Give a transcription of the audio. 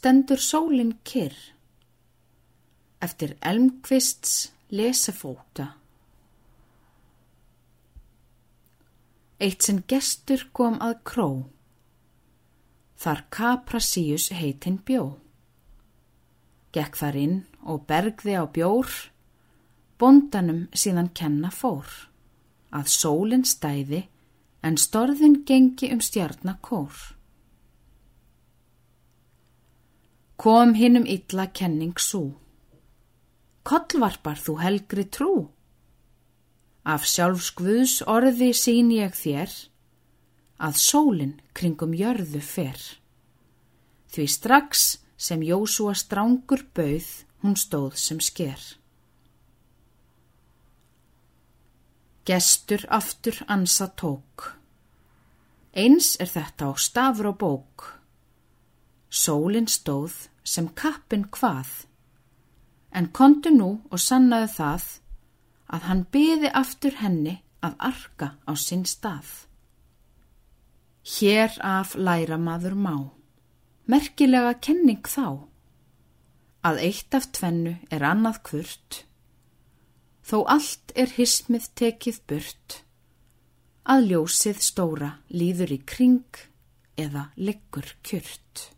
stendur sólin kyrr, eftir elmkvists lesefóta. Eitt sem gestur kom að kró, þar Kaprasíus heitinn bjó. Gekk þar inn og bergði á bjór, bondanum síðan kenna fór, að sólinn stæði en storðin gengi um stjarnakór. Kom hinnum illa kenning svo, kollvarpar þú helgri trú? Af sjálfskvuðs orði sín ég þér, að sólinn kringum jörðu fer. Því strax sem Jósúa strángur bauð, hún stóð sem sker. Gestur aftur ansa tók. Eins er þetta á stafur og bók. Sólinn stóð sem kappin hvað, en kontu nú og sannaðu það, að hann byði aftur henni að arka á sinn stað. Hér af læra maður má, merkilega kenning þá, að eitt af tvennu er annað kvurt, þó allt er hismið tekið burt, að ljósið stóra líður í kring eða liggur kjurt.